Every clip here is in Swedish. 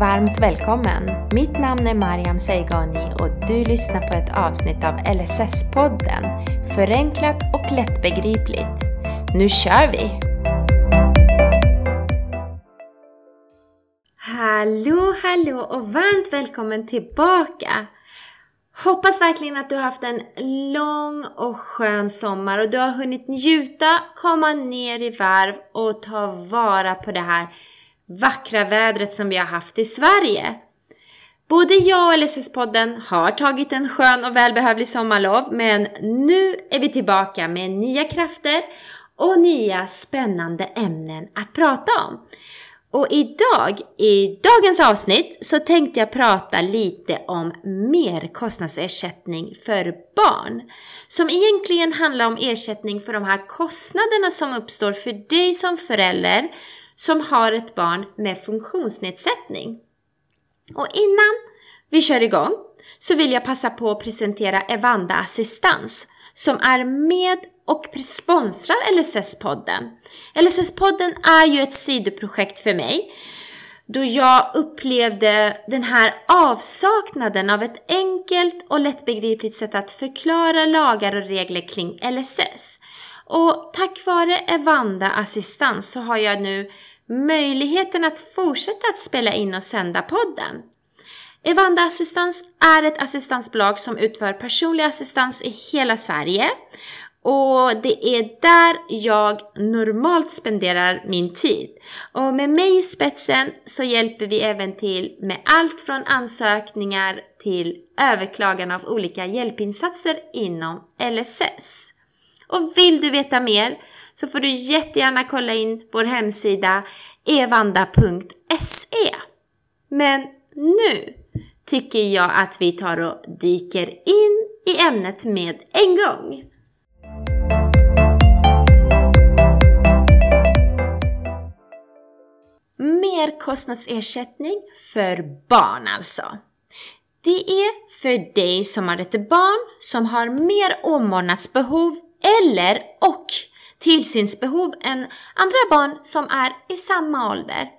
varmt välkommen! Mitt namn är Mariam Seigani och du lyssnar på ett avsnitt av LSS-podden Förenklat och lättbegripligt. Nu kör vi! Hallå, hallå och varmt välkommen tillbaka! Hoppas verkligen att du har haft en lång och skön sommar och du har hunnit njuta, komma ner i varv och ta vara på det här vackra vädret som vi har haft i Sverige. Både jag och LSS-podden har tagit en skön och välbehövlig sommarlov men nu är vi tillbaka med nya krafter och nya spännande ämnen att prata om. Och idag, i dagens avsnitt, så tänkte jag prata lite om merkostnadsersättning för barn. Som egentligen handlar om ersättning för de här kostnaderna som uppstår för dig som förälder som har ett barn med funktionsnedsättning. Och innan vi kör igång så vill jag passa på att presentera Evanda Assistans som är med och sponsrar LSS-podden. LSS-podden är ju ett sidoprojekt för mig då jag upplevde den här avsaknaden av ett enkelt och lättbegripligt sätt att förklara lagar och regler kring LSS. Och tack vare Evanda Assistans så har jag nu möjligheten att fortsätta att spela in och sända podden. Evanda Assistans är ett assistansbolag som utför personlig assistans i hela Sverige och det är där jag normalt spenderar min tid. Och med mig i spetsen så hjälper vi även till med allt från ansökningar till överklagan av olika hjälpinsatser inom LSS. Och vill du veta mer så får du jättegärna kolla in vår hemsida evanda.se. Men nu tycker jag att vi tar och dyker in i ämnet med en gång. Merkostnadsersättning för barn alltså. Det är för dig som har ett barn som har mer omvårdnadsbehov eller och tillsynsbehov än andra barn som är i samma ålder.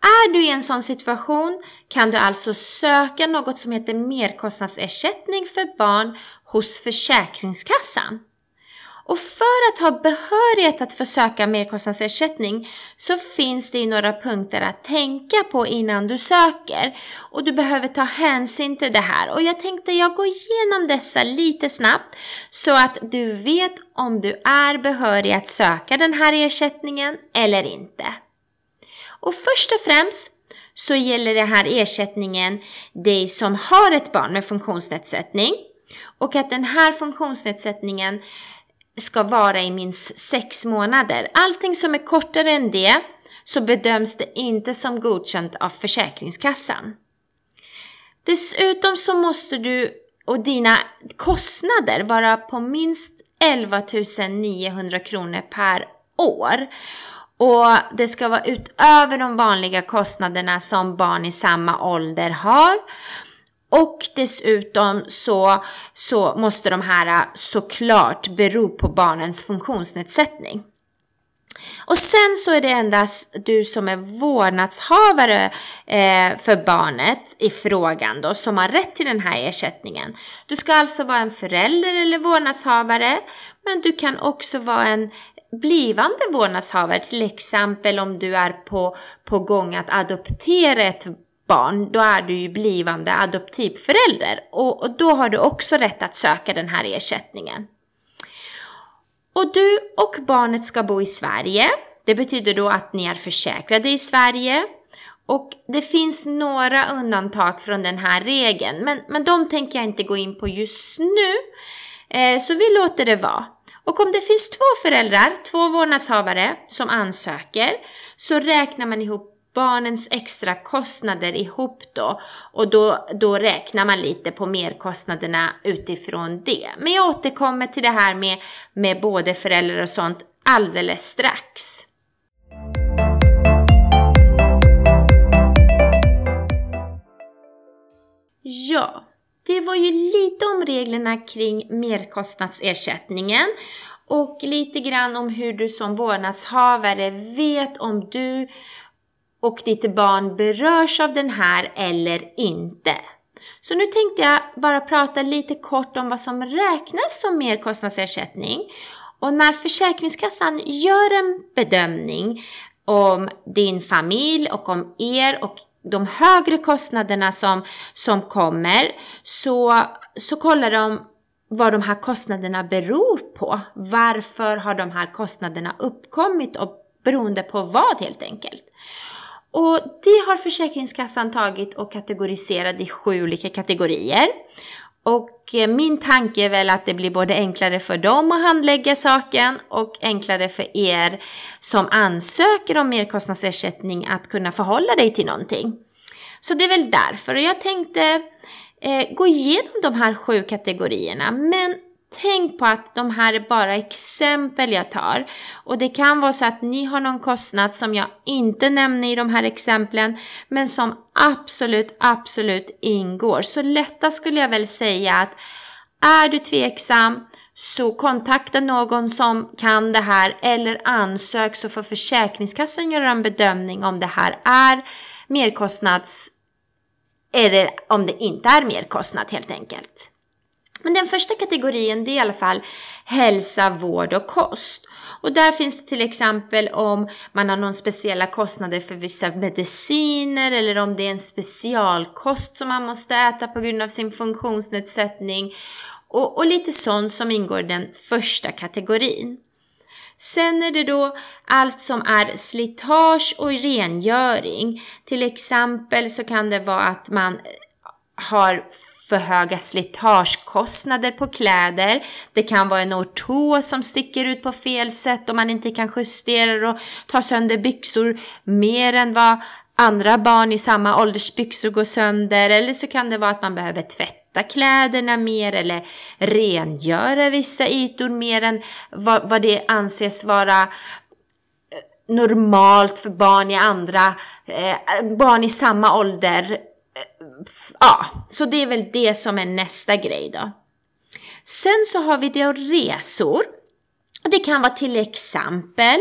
Är du i en sån situation kan du alltså söka något som heter merkostnadsersättning för barn hos Försäkringskassan. Och för att ha behörighet att försöka söka merkostnadsersättning så finns det några punkter att tänka på innan du söker. Och du behöver ta hänsyn till det här. Och jag tänkte jag går igenom dessa lite snabbt så att du vet om du är behörig att söka den här ersättningen eller inte. Och först och främst så gäller den här ersättningen dig som har ett barn med funktionsnedsättning och att den här funktionsnedsättningen ska vara i minst sex månader. Allting som är kortare än det så bedöms det inte som godkänt av Försäkringskassan. Dessutom så måste du och dina kostnader vara på minst 11 900 kronor per år. Och det ska vara utöver de vanliga kostnaderna som barn i samma ålder har. Och dessutom så, så måste de här äh, såklart bero på barnens funktionsnedsättning. Och sen så är det endast du som är vårdnadshavare eh, för barnet i frågan då som har rätt till den här ersättningen. Du ska alltså vara en förälder eller vårdnadshavare men du kan också vara en blivande vårdnadshavare till exempel om du är på, på gång att adoptera ett barn, då är du ju blivande adoptivförälder och, och då har du också rätt att söka den här ersättningen. Och du och barnet ska bo i Sverige. Det betyder då att ni är försäkrade i Sverige. Och det finns några undantag från den här regeln, men, men de tänker jag inte gå in på just nu. Eh, så vi låter det vara. Och om det finns två föräldrar, två vårdnadshavare, som ansöker så räknar man ihop barnens extra kostnader ihop då och då, då räknar man lite på merkostnaderna utifrån det. Men jag återkommer till det här med, med både föräldrar och sånt alldeles strax. Ja, det var ju lite om reglerna kring merkostnadsersättningen och lite grann om hur du som vårdnadshavare vet om du och ditt barn berörs av den här eller inte. Så nu tänkte jag bara prata lite kort om vad som räknas som merkostnadsersättning. Och när Försäkringskassan gör en bedömning om din familj och om er och de högre kostnaderna som, som kommer så, så kollar de vad de här kostnaderna beror på. Varför har de här kostnaderna uppkommit och beroende på vad helt enkelt. Och det har Försäkringskassan tagit och kategoriserat i sju olika kategorier. Och eh, min tanke är väl att det blir både enklare för dem att handlägga saken och enklare för er som ansöker om merkostnadsersättning att kunna förhålla dig till någonting. Så det är väl därför. Och jag tänkte eh, gå igenom de här sju kategorierna. Men tänk på att de här är bara exempel jag tar. Och det kan vara så att ni har någon kostnad som jag inte nämner i de här exemplen, men som absolut, absolut ingår. Så lätta skulle jag väl säga att är du tveksam så kontakta någon som kan det här eller ansök så får Försäkringskassan göra en bedömning om det här är merkostnads eller om det inte är merkostnad helt enkelt. Men den första kategorin det är i alla fall hälsa, vård och kost. Och där finns det till exempel om man har någon speciella kostnader för vissa mediciner eller om det är en specialkost som man måste äta på grund av sin funktionsnedsättning och, och lite sånt som ingår i den första kategorin. Sen är det då allt som är slitage och rengöring. Till exempel så kan det vara att man har för höga slitagekostnader på kläder. Det kan vara en ortos som sticker ut på fel sätt och man inte kan justera och ta sönder byxor mer än vad andra barn i samma ålders byxor går sönder. Eller så kan det vara att man behöver tvätta kläderna mer eller rengöra vissa ytor mer än vad, vad det anses vara eh, normalt för barn i andra, eh, barn i samma ålder ja, så det är väl det som är nästa grej då. Sen så har vi då resor. Det kan vara till exempel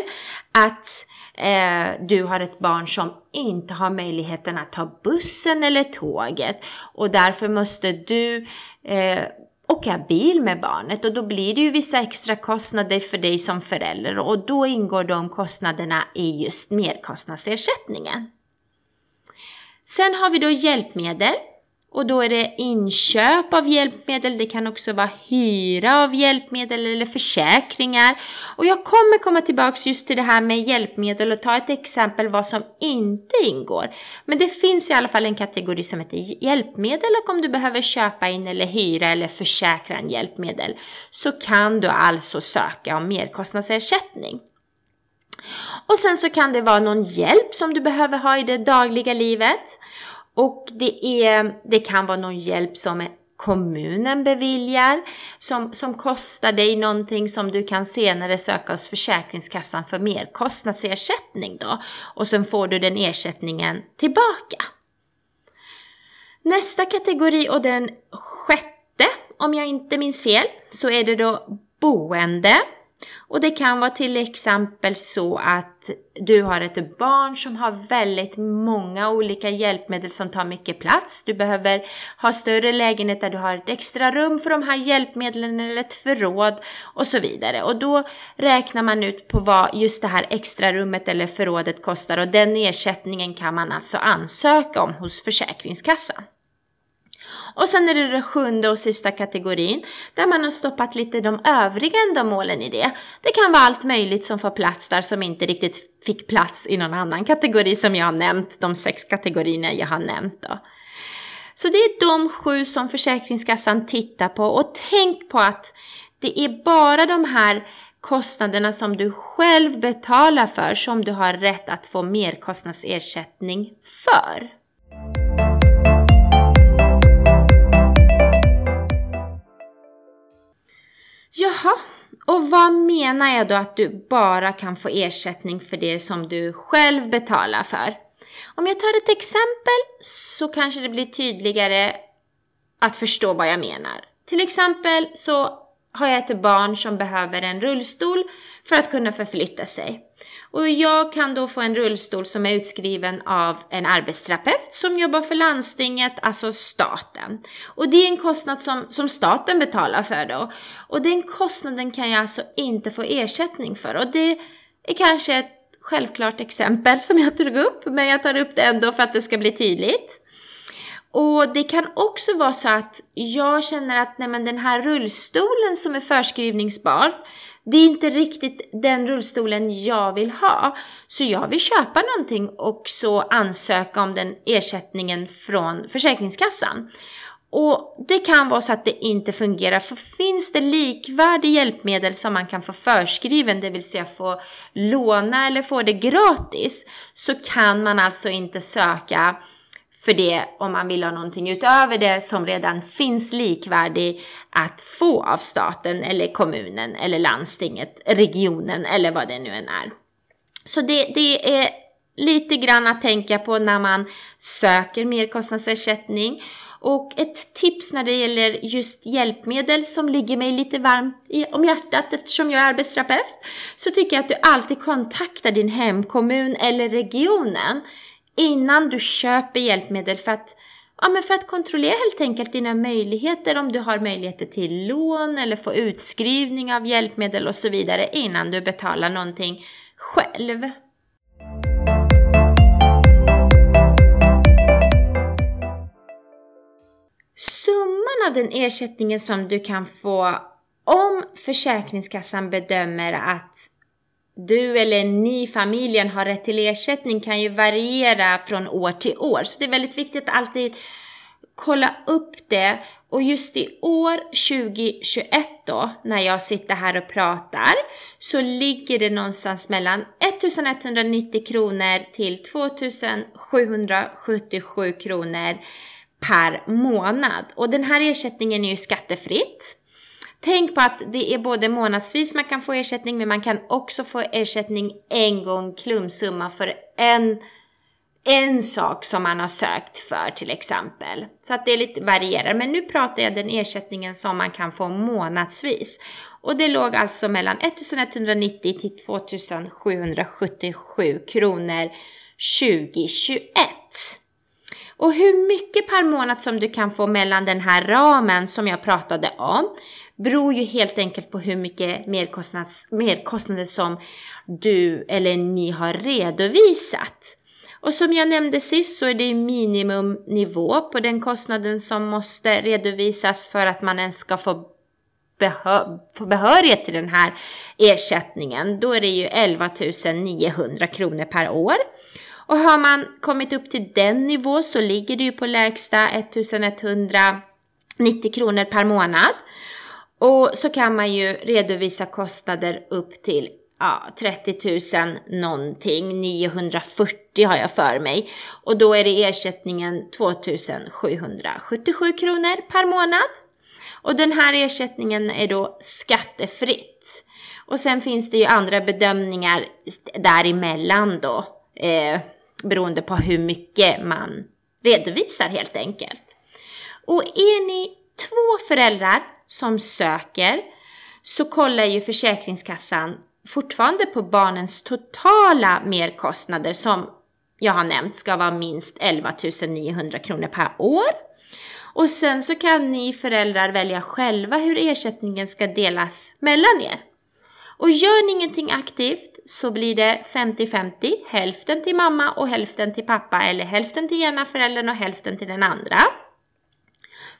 att eh, du har ett barn som inte har möjligheten att ta bussen eller tåget och därför måste du eh, åka bil med barnet och då blir det ju vissa extra kostnader för dig som förälder och då ingår de kostnaderna i just merkostnadsersättningen. Sen har vi då hjälpmedel. Och då är det inköp av hjälpmedel, det kan också vara hyra av hjälpmedel eller försäkringar. Och jag kommer komma tillbaks just till det här med hjälpmedel och ta ett exempel vad som inte ingår. Men det finns i alla fall en kategori som heter hjälpmedel och om du behöver köpa in eller hyra eller försäkra en hjälpmedel så kan du alltså söka om merkostnadsersättning. Och sen så kan det vara någon hjälp som du behöver ha i det dagliga livet. Och det, är, det kan vara någon hjälp som kommunen beviljar som, som kostar dig någonting som du kan senare söka hos Försäkringskassan för merkostnadsersättning då. Och sen får du den ersättningen tillbaka. Nästa kategori och den sjätte, om jag inte minns fel, så är det då boende. Och det kan vara till exempel så att du har ett barn som har väldigt många olika hjälpmedel som tar mycket plats. Du behöver ha större lägenhet där du har ett extra rum för de här hjälpmedlen eller ett förråd och så vidare. Och då räknar man ut på vad just det här extra rummet eller förrådet kostar och den ersättningen kan man alltså ansöka om hos Försäkringskassan. Och sen är det den sjunde och sista kategorin där man har stoppat lite de övriga ändamålen i det. Det kan vara allt möjligt som får plats där som inte riktigt fick plats i någon annan kategori som jag har nämnt, de sex kategorierna jag har nämnt då. Så det är de sju som Försäkringskassan tittar på och tänk på att det är bara de här kostnaderna som du själv betalar för som du har rätt att få merkostnadsersättning för. Jaha, och vad menar jag då att du bara kan få ersättning för det som du själv betalar för? Om jag tar ett exempel så kanske det blir tydligare att förstå vad jag menar. Till exempel så har jag ett barn som behöver en rullstol för att kunna förflytta sig. Och jag kan då få en rullstol som är utskriven av en arbetsterapeut som jobbar för landstinget, alltså staten. Och det är en kostnad som, som staten betalar för då. Och den kostnaden kan jag alltså inte få ersättning för. Och det är kanske ett självklart exempel som jag tog upp, men jag tar upp det ändå för att det ska bli tydligt. Och det kan också vara så att jag känner att nej men den här rullstolen som är förskrivningsbar, det är inte riktigt den rullstolen jag vill ha. Så jag vill köpa någonting och så ansöka om den ersättningen från Försäkringskassan. Och det kan vara så att det inte fungerar, för finns det likvärdig hjälpmedel som man kan få förskriven, det vill säga få låna eller få det gratis, så kan man alltså inte söka för det om man vill ha någonting utöver det som redan finns likvärdig att få av staten eller kommunen eller landstinget, regionen eller vad det nu än är. Så det, det är lite grann att tänka på när man söker merkostnadsersättning. Och ett tips när det gäller just hjälpmedel som ligger mig lite varmt i, om hjärtat eftersom jag är arbetsterapeut så tycker jag att du alltid kontaktar din hemkommun eller regionen innan du köper hjälpmedel för att, ja, men för att kontrollera helt enkelt dina möjligheter, om du har möjligheter till lån eller få utskrivning av hjälpmedel och så vidare innan du betalar någonting själv. Summan av den ersättningen som du kan få om Försäkringskassan bedömer att du eller ni i familjen har rätt till ersättning kan ju variera från år till år. Så det är väldigt viktigt att alltid kolla upp det. Och just i år 2021 då, när jag sitter här och pratar, så ligger det någonstans mellan 1190 kronor till 2777 kronor per månad. Och den här ersättningen är ju skattefritt. Tänk på att det är både månadsvis man kan få ersättning men man kan också få ersättning en gång klumpsumma för en, en sak som man har sökt för till exempel. Så att det lite varierar. Men nu pratar jag den ersättningen som man kan få månadsvis. Och det låg alltså mellan 1190 till 2777 kronor 2021. Och hur mycket per månad som du kan få mellan den här ramen som jag pratade om beror ju helt enkelt på hur mycket merkostnader som du eller ni har redovisat. Och som jag nämnde sist så är det minimumnivå på den kostnaden som måste redovisas för att man ens ska få, behö få behörighet till den här ersättningen. Då är det ju 11 900 kronor per år. Och har man kommit upp till den nivå så ligger det ju på lägsta 1190 kronor per månad. Och så kan man ju redovisa kostnader upp till ja, 30 000 någonting, 940 har jag för mig. Och då är det ersättningen 2777 kronor per månad. Och den här ersättningen är då skattefritt. Och sen finns det ju andra bedömningar däremellan då, eh, beroende på hur mycket man redovisar helt enkelt. Och är ni två föräldrar som söker så kollar ju Försäkringskassan fortfarande på barnens totala merkostnader som jag har nämnt ska vara minst 11 900 kronor per år. Och sen så kan ni föräldrar välja själva hur ersättningen ska delas mellan er. Och gör ni ingenting aktivt så blir det 50-50, hälften till mamma och hälften till pappa eller hälften till ena föräldern och hälften till den andra.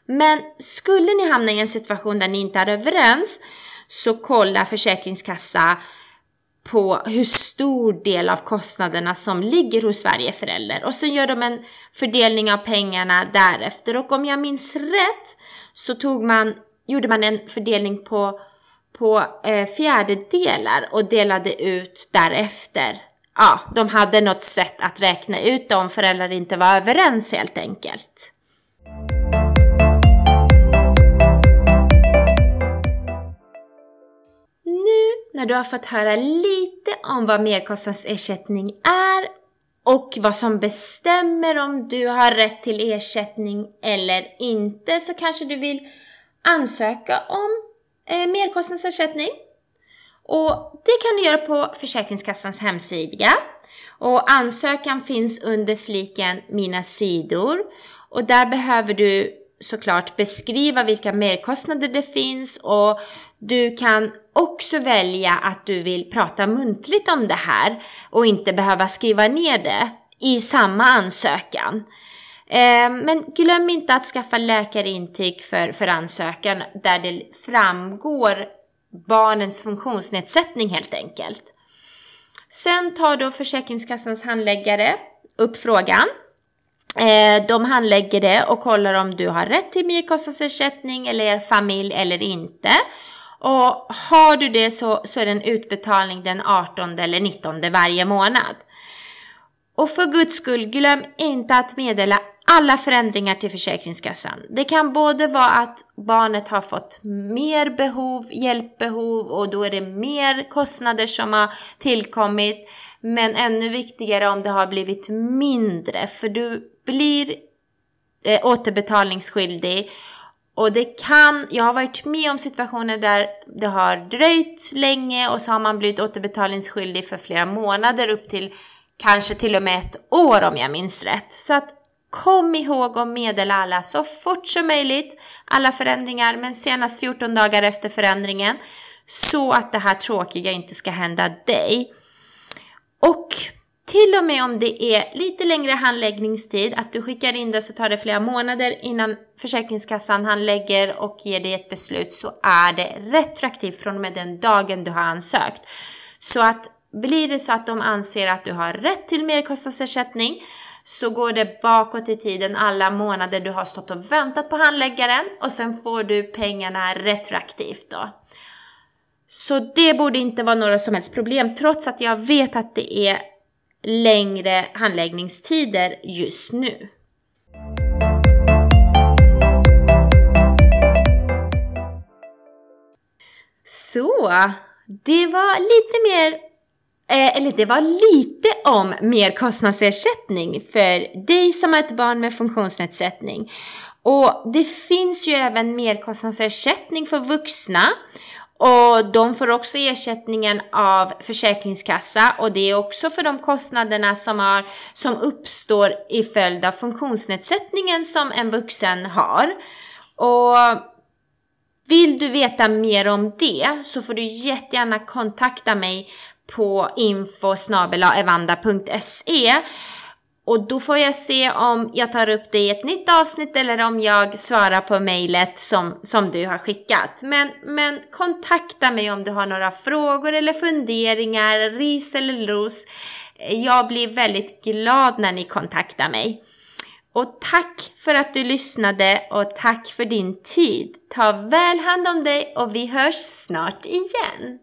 Men skulle ni hamna i en situation där ni inte är överens så kolla Försäkringskassa på hur stor del av kostnaderna som ligger hos varje förälder och sen gör de en fördelning av pengarna därefter och om jag minns rätt så tog man, gjorde man en fördelning på, på eh, fjärdedelar och delade ut därefter. Ja, de hade något sätt att räkna ut om föräldrar inte var överens helt enkelt. När du har fått höra lite om vad merkostnadsersättning är och vad som bestämmer om du har rätt till ersättning eller inte så kanske du vill ansöka om eh, merkostnadsersättning. Och det kan du göra på Försäkringskassans hemsida. Och ansökan finns under fliken Mina sidor. Och där behöver du såklart beskriva vilka merkostnader det finns och du kan också välja att du vill prata muntligt om det här och inte behöva skriva ner det i samma ansökan. Eh, men glöm inte att skaffa läkarintyg för, för ansökan där det framgår barnens funktionsnedsättning helt enkelt. Sen tar då Försäkringskassans handläggare upp frågan. Eh, de handlägger det och kollar om du har rätt till merkostnadsersättning eller er familj eller inte. Och har du det så, så är det en utbetalning den 18 eller 19 varje månad. Och för guds skull, glöm inte att meddela alla förändringar till Försäkringskassan. Det kan både vara att barnet har fått mer behov, hjälpbehov och då är det mer kostnader som har tillkommit. Men ännu viktigare om det har blivit mindre för du blir eh, återbetalningsskyldig och det kan, jag har varit med om situationer där det har dröjt länge och så har man blivit återbetalningsskyldig för flera månader upp till kanske till och med ett år om jag minns rätt. Så att kom ihåg att meddela alla så fort som möjligt alla förändringar men senast 14 dagar efter förändringen så att det här tråkiga inte ska hända dig. Och till och med om det är lite längre handläggningstid, att du skickar in det så tar det flera månader innan Försäkringskassan handlägger och ger dig ett beslut så är det retroaktivt från och med den dagen du har ansökt. Så att blir det så att de anser att du har rätt till merkostnadsersättning så går det bakåt i tiden alla månader du har stått och väntat på handläggaren och sen får du pengarna retroaktivt då. Så det borde inte vara några som helst problem trots att jag vet att det är längre handläggningstider just nu. Så, det var lite mer Eh, eller det var lite om merkostnadsersättning för dig som har ett barn med funktionsnedsättning. Och det finns ju även merkostnadsersättning för vuxna och de får också ersättningen av Försäkringskassa och det är också för de kostnaderna som, har, som uppstår i följd av funktionsnedsättningen som en vuxen har. Och vill du veta mer om det så får du jättegärna kontakta mig på info evanda.se och då får jag se om jag tar upp det i ett nytt avsnitt eller om jag svarar på mejlet som, som du har skickat. Men, men kontakta mig om du har några frågor eller funderingar, ris eller ros. Jag blir väldigt glad när ni kontaktar mig. Och tack för att du lyssnade och tack för din tid. Ta väl hand om dig och vi hörs snart igen.